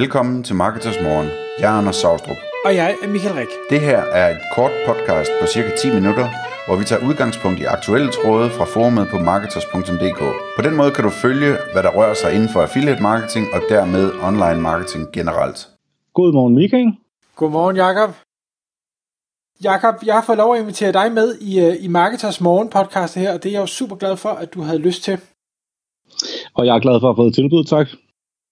Velkommen til Marketers Morgen. Jeg er Anders Saustrup. Og jeg er Michael Rik. Det her er et kort podcast på cirka 10 minutter, hvor vi tager udgangspunkt i aktuelle tråde fra forumet på marketers.dk. På den måde kan du følge, hvad der rører sig inden for affiliate marketing og dermed online marketing generelt. Godmorgen Michael. Godmorgen Jakob. Jakob, jeg har fået lov at invitere dig med i, øh, i Marketers Morgen podcast her, og det er jeg jo super glad for, at du havde lyst til. Og jeg er glad for at have fået tilbud, tak.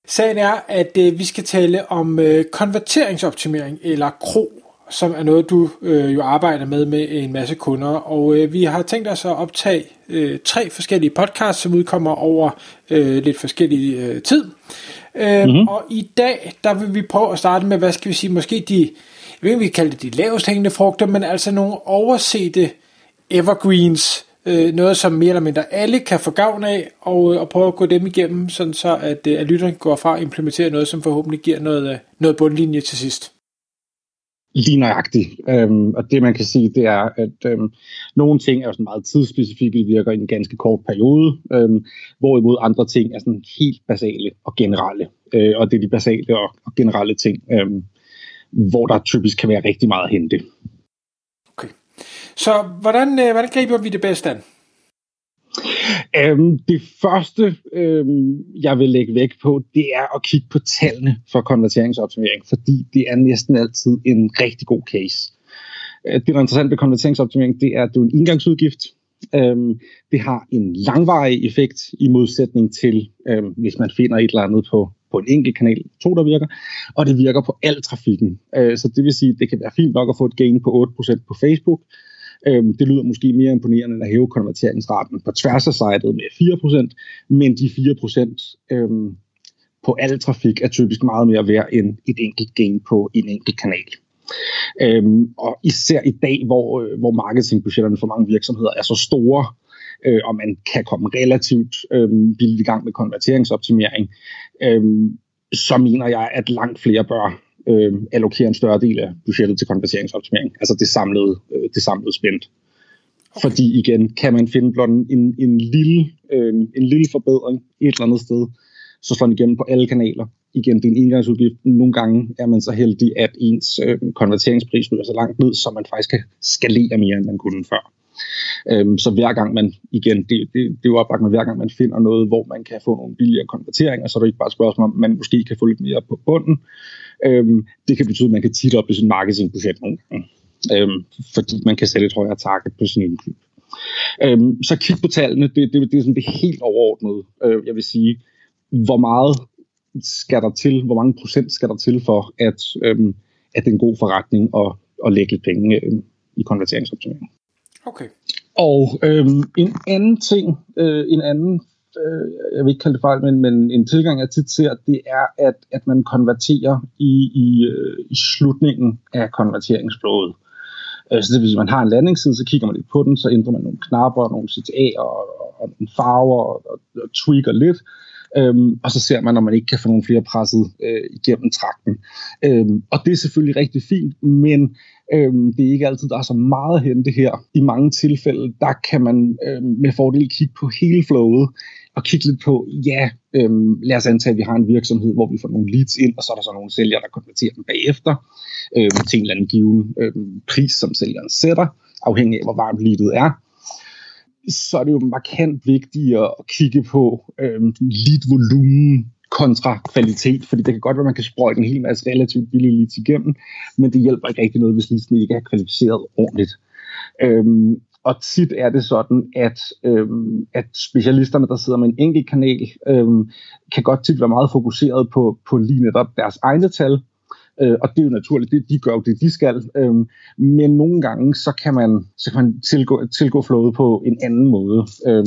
Sagen er, at øh, vi skal tale om øh, konverteringsoptimering, eller KRO, som er noget, du øh, jo arbejder med med en masse kunder. Og øh, vi har tænkt os at optage øh, tre forskellige podcasts, som udkommer over øh, lidt forskellig øh, tid. Øh, mm-hmm. Og i dag, der vil vi prøve at starte med, hvad skal vi sige, måske de, jeg ved ikke, vi kan kalde det de lavest hængende frugter, men altså nogle oversete evergreens, øh, noget, som mere eller mindre alle kan få gavn af, og, øh, og prøve at gå dem igennem, sådan så at, øh, at lytteren går fra at implementere noget, som forhåbentlig giver noget, øh, noget bundlinje til sidst. Lige nøjagtigt. Øhm, og det man kan sige, det er, at øhm, nogle ting er jo sådan meget tidsspecifikke, det virker i en ganske kort periode, øhm, hvorimod andre ting er sådan helt basale og generelle. Øh, og det er de basale og, og generelle ting, øhm, hvor der typisk kan være rigtig meget at hente. Så hvordan, øh, hvordan griber vi det bedst an? Øhm, det første, øhm, jeg vil lægge væk på, det er at kigge på tallene for konverteringsoptimering, fordi det er næsten altid en rigtig god case. Øh, det, der er interessant ved konverteringsoptimering, det er, at det er en indgangsudgift. Øhm, det har en langvarig effekt i modsætning til, øhm, hvis man finder et eller andet på, på en enkelt kanal, to der virker, og det virker på al trafikken. Øh, så det vil sige, at det kan være fint nok at få et gain på 8% på Facebook, Øhm, det lyder måske mere imponerende end at hæve konverteringsraten på tværs af sitet med 4%, men de 4% øhm, på al trafik er typisk meget mere værd end et enkelt gain på en enkelt kanal. Øhm, og især i dag, hvor, øh, hvor marketingbudgetterne for mange virksomheder er så store, øh, og man kan komme relativt øh, billigt i gang med konverteringsoptimering, øh, så mener jeg, at langt flere bør øh, allokere en større del af budgettet til konverteringsoptimering, altså det samlede, øh, det samlede spændt. Okay. Fordi igen, kan man finde blot en, en, lille, øh, en lille forbedring et eller andet sted, så slår den igennem på alle kanaler. Igen, det er en indgangsudgift. Nogle gange er man så heldig, at ens øh, konverteringspris ryger så langt ned, så man faktisk kan skalere mere, end man kunne før. Øhm, så hver gang man, igen, det, det, det er jo oplagt, hver gang man finder noget, hvor man kan få nogle billigere konverteringer, så er det ikke bare et spørgsmål om, man måske kan få lidt mere på bunden, Øhm, det kan betyde, at man kan i sin marketingbudget nogle gange, øhm, fordi man kan sætte et højere target på sin indkøb. Øhm, så kig på tallene, det, det, det er sådan det helt overordnede, øh, jeg vil sige. Hvor meget skal der til, hvor mange procent skal der til for, at, øhm, at det er en god forretning at, at lægge penge øh, i konverteringsoptimering. Okay. Og øhm, en anden ting, øh, en anden øh, jeg vil ikke kalde det fejl, men, men en tilgang, jeg tit ser, det er, at, at man konverterer i, i, øh, i slutningen af konverteringsflowet. Øh, så det vil sige, at man har en landingsside, så kigger man lidt på den, så ændrer man nogle knapper, nogle CTA og, og, og nogle farver og, og, og tweaker lidt. Øhm, og så ser man, om man ikke kan få nogle flere presset øh, igennem trakten. Øhm, og det er selvfølgelig rigtig fint, men øhm, det er ikke altid, der er så meget at hente her. I mange tilfælde, der kan man øhm, med fordel kigge på hele flowet, og kigge lidt på, ja, øhm, lad os antage, at vi har en virksomhed, hvor vi får nogle leads ind, og så er der så nogle sælgere, der konverterer dem bagefter øhm, til en eller anden given øhm, pris, som sælgeren sætter, afhængig af, hvor varmt leadet er så er det jo markant vigtigere at kigge på øhm, lead-volumen kontra kvalitet, fordi det kan godt være, at man kan sprøjte en hel masse relativt billige leads igennem, men det hjælper ikke rigtig noget, hvis leadsene ikke er kvalificeret ordentligt. Øhm, og tit er det sådan, at, øhm, at specialisterne, der sidder med en enkelt kanal, øhm, kan godt tit være meget fokuseret på, på lige netop deres egne tal, øh, og det er jo naturligt, det, de gør jo det, de skal, øh, men nogle gange, så kan man, så kan man tilgå, tilgå flowet på en anden måde. Øh,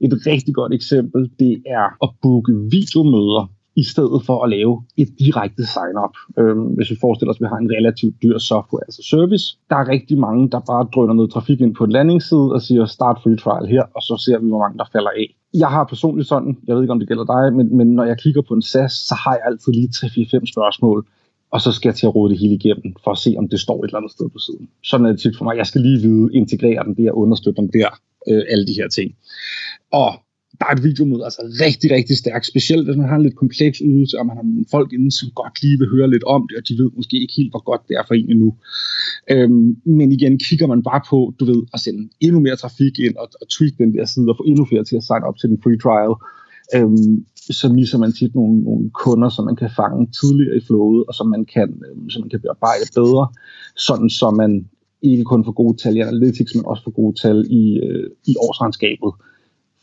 et rigtig godt eksempel, det er at booke videomøder, i stedet for at lave et direkte sign-up. Øhm, hvis vi forestiller os, at vi har en relativt dyr software, altså service, der er rigtig mange, der bare drøner noget trafik ind på en landingsside og siger start free trial her, og så ser vi, hvor mange der falder af. Jeg har personligt sådan, jeg ved ikke, om det gælder dig, men, men når jeg kigger på en SaaS, så har jeg altid lige 3-4-5 spørgsmål, og så skal jeg til at rode det hele igennem, for at se, om det står et eller andet sted på siden. Sådan er det tit for mig. Jeg skal lige vide, integrere den der, understøtte den der, øh, alle de her ting. Og der et videomøde altså rigtig, rigtig stærkt, specielt hvis man har en lidt kompleks ydelse, og man har nogle folk inden, som godt lige vil høre lidt om det, og de ved måske ikke helt, hvor godt det er for en endnu. Øhm, men igen, kigger man bare på, du ved, at sende endnu mere trafik ind, og, og tweak den der side, og få endnu flere til at sign op til den free trial, øhm, så misser man tit nogle, nogle kunder, som man kan fange tidligere i flowet, og som man kan, øhm, som man kan bearbejde bedre, sådan så man ikke kun får gode tal i analytics, men også får gode tal i, øh, i årsregnskabet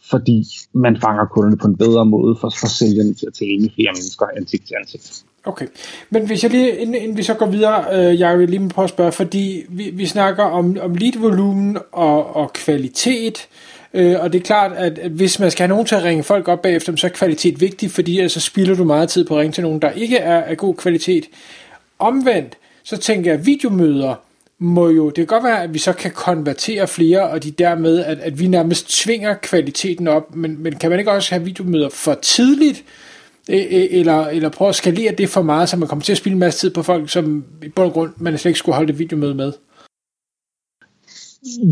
fordi man fanger kunderne på en bedre måde for, for sælgerne til at tale med flere mennesker ansigt til ansigt. Okay, men hvis jeg lige, inden, inden vi så går videre, øh, jeg vil lige prøve at spørge, fordi vi, vi snakker om, om lead-volumen og, og kvalitet, øh, og det er klart, at, at hvis man skal have nogen til at ringe folk op bagefter, så er kvalitet vigtig, fordi ellers så spilder du meget tid på at ringe til nogen, der ikke er af god kvalitet. Omvendt, så tænker jeg, at videomøder, må jo, det kan godt være, at vi så kan konvertere flere, og de dermed, at, at vi nærmest tvinger kvaliteten op, men, men kan man ikke også have videomøder for tidligt, e, e, eller, eller prøve at skalere det for meget, så man kommer til at spille en masse tid på folk, som i bund og grund, man slet ikke skulle holde det videomøde med?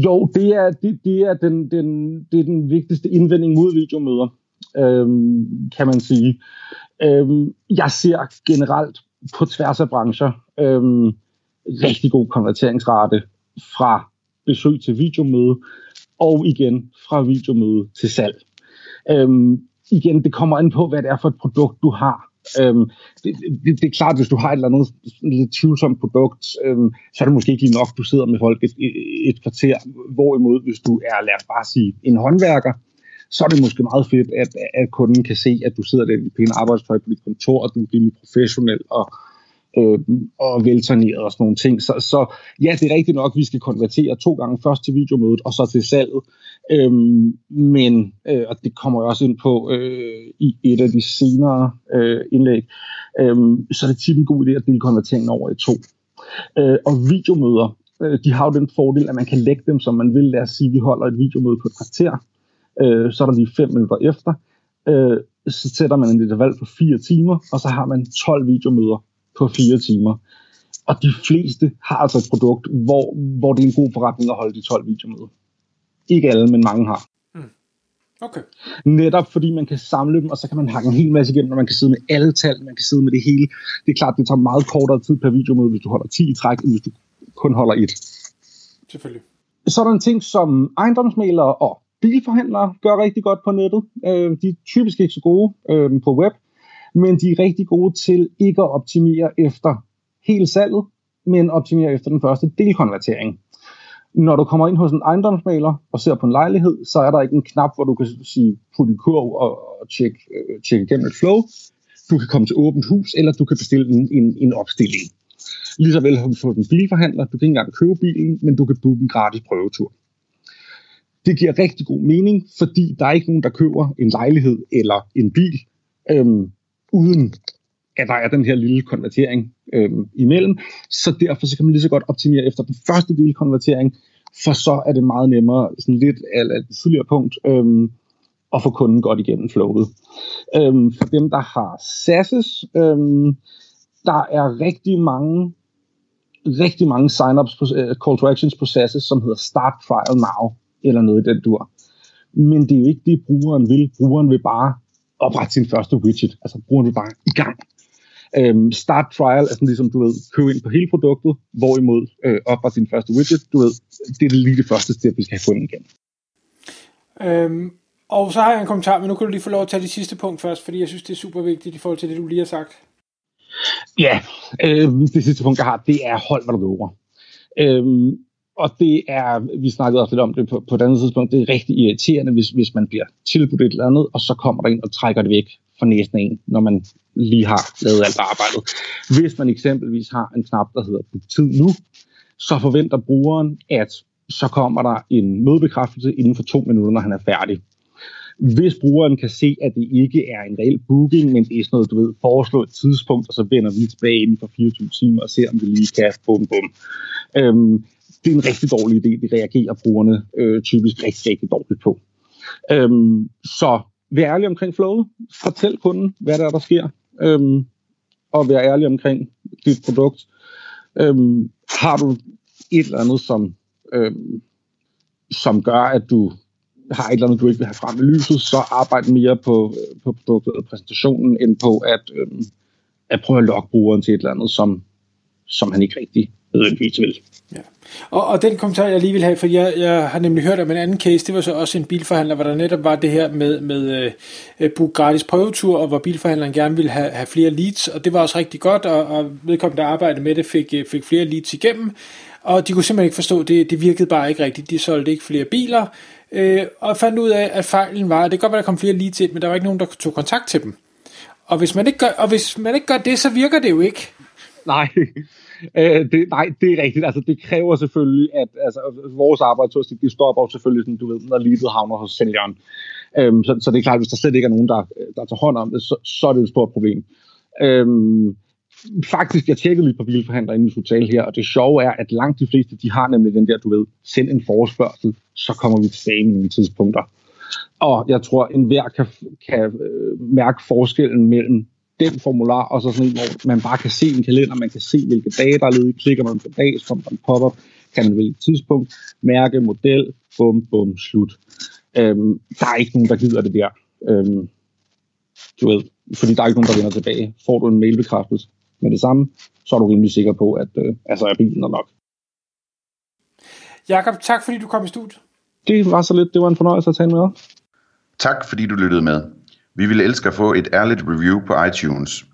Jo, det er, det, det er, den, den, det er den vigtigste indvending mod videomøder, øhm, kan man sige. Øhm, jeg ser generelt på tværs af brancher, øhm, rigtig god konverteringsrate fra besøg til videomøde, og igen fra videomøde til salg. Øhm, igen, det kommer an på, hvad det er for et produkt, du har. Øhm, det, det, det er klart, hvis du har et eller andet lidt tvivlsomt produkt, øhm, så er det måske ikke lige nok, du sidder med folk et, et kvarter. Hvorimod, hvis du er, lad os bare sige, en håndværker, så er det måske meget fedt, at, at kunden kan se, at du sidder der i pæne arbejdstøj på dit kontor, og du er rimelig professionel, og, øh, og velturneret og sådan nogle ting. Så, så ja, det er rigtigt nok, at vi skal konvertere to gange, først til videomødet og så til salget. Øhm, men, øh, og det kommer jeg også ind på øh, i et af de senere øh, indlæg, øh, så er det tit en god idé at dele konverteringen over i to. Øh, og videomøder, øh, de har jo den fordel, at man kan lægge dem, som man vil. Lad os sige, at vi holder et videomøde på et kvarter, øh, så er der lige fem minutter efter, øh, så sætter man en interval på fire timer, og så har man 12 videomøder på fire timer. Og de fleste har altså et produkt, hvor, hvor det er en god forretning at holde de 12 videomøder. Ikke alle, men mange har. Mm. Okay. Netop fordi man kan samle dem, og så kan man hakke en hel masse igennem, og man kan sidde med alle tal, man kan sidde med det hele. Det er klart, det tager meget kortere tid per videomøde, hvis du holder 10 i træk, end hvis du kun holder et. Selvfølgelig. Så er der en ting, som ejendomsmalere og bilforhandlere gør rigtig godt på nettet. Øh, de er typisk ikke så gode øh, på web, men de er rigtig gode til ikke at optimere efter hele salget, men optimere efter den første delkonvertering. Når du kommer ind hos en ejendomsmaler og ser på en lejlighed, så er der ikke en knap, hvor du kan sige, putte i kurv og, tjekke, øh, tjek igennem et flow. Du kan komme til åbent hus, eller du kan bestille en, en, en opstilling. Ligeså vel har du fået en bilforhandler, du kan ikke engang købe bilen, men du kan booke en gratis prøvetur. Det giver rigtig god mening, fordi der er ikke nogen, der køber en lejlighed eller en bil, øhm, uden at der er den her lille konvertering øh, imellem. Så derfor så kan man lige så godt optimere efter den første lille konvertering, for så er det meget nemmere, sådan lidt af et tidligere punkt, øh, at få kunden godt igennem flowet. Øh, for dem, der har SAS's, øh, der er rigtig mange rigtig mange sign-ups på, uh, call to actions på som hedder Start Trial Now, eller noget i den dur. Men det er jo ikke det, brugeren vil. Brugeren vil bare oprette sin første widget. Altså bruger du bare i gang. Øhm, start trial er sådan ligesom, du ved, købe ind på hele produktet, hvorimod øh, oprette sin første widget, du ved, det er lige det første step, vi skal have fundet igen. Øhm, og så har jeg en kommentar, men nu kan du lige få lov at tage det sidste punkt først, fordi jeg synes, det er super vigtigt i forhold til det, du lige har sagt. Ja, øh, det sidste punkt, jeg har, det er hold, hvad du lover. Øhm, og det er, vi snakkede også lidt om det på, på et andet tidspunkt, det er rigtig irriterende, hvis, hvis man bliver tilbudt et eller andet, og så kommer der en og trækker det væk fra næsten en, når man lige har lavet alt arbejdet. Hvis man eksempelvis har en knap, der hedder book tid nu, så forventer brugeren, at så kommer der en mødebekræftelse inden for to minutter, når han er færdig. Hvis brugeren kan se, at det ikke er en reel booking, men det er sådan noget, du ved, foreslå et tidspunkt, og så vender vi tilbage inden for 24 timer og ser, om vi lige kan bum bum. Øhm, det er en rigtig dårlig idé. Det reagerer brugerne øh, typisk rigtig, rigtig dårligt på. Øhm, så vær ærlig omkring flowet. Fortæl kunden, hvad der er, der sker. Øhm, og vær ærlig omkring dit produkt. Øhm, har du et eller andet, som, øhm, som gør, at du har et eller andet, du ikke vil have frem i lyset, så arbejd mere på, øh, på produktet og præsentationen, end på at, øhm, at prøve at lokke brugeren til et eller andet, som, som han ikke rigtig nødvendigvis vil. Ja. Og, og den kommentar, jeg lige vil have, for jeg, jeg har nemlig hørt om en anden case, det var så også en bilforhandler, hvor der netop var det her med, med uh, book gratis prøvetur, og hvor bilforhandleren gerne ville have, have flere leads, og det var også rigtig godt, og, og vedkommende, der arbejdede med det, fik, øh, fik flere leads igennem, og de kunne simpelthen ikke forstå, det, det virkede bare ikke rigtigt, de solgte ikke flere biler, uh, og fandt ud af, at fejlen var, at det kan godt være, der kom flere leads ind, men der var ikke nogen, der tog kontakt til dem. Og hvis man ikke gør, og hvis man ikke gør det, så virker det jo ikke. Nej, øh, det, nej, det er rigtigt. Altså, det kræver selvfølgelig, at altså, vores arbejde, det stopper selvfølgelig, sådan, du ved, når livet havner hos sælgeren. Øhm, så, så det er klart, hvis der slet ikke er nogen, der, der tager hånd om det, så, så er det et stort problem. Øhm, faktisk, jeg tjekkede lidt på bilforhandler inden vi skulle tale her, og det sjove er, at langt de fleste, de har nemlig den der, du ved, send en forespørgsel, så kommer vi tilbage med nogle tidspunkter. Og jeg tror, enhver kan, kan øh, mærke forskellen mellem den formular, og så sådan en, hvor man bare kan se en kalender, man kan se, hvilke dage der er ledige, klikker man på dag, så der en pop-up, kan man vælge tidspunkt, mærke, model, bum, bum, slut. Øhm, der er ikke nogen, der gider det der. Øhm, du ved, fordi der er ikke nogen, der vender tilbage. Får du en mailbekræftelse med det samme, så er du rimelig sikker på, at øh, altså er bilen er nok. Jakob, tak fordi du kom i studiet. Det var så lidt. Det var en fornøjelse at tale med dig. Tak fordi du lyttede med. Vi ville elske at få et ærligt review på iTunes.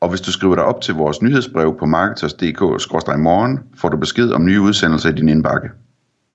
Og hvis du skriver dig op til vores nyhedsbrev på marketers.dk-morgen, får du besked om nye udsendelser i din indbakke.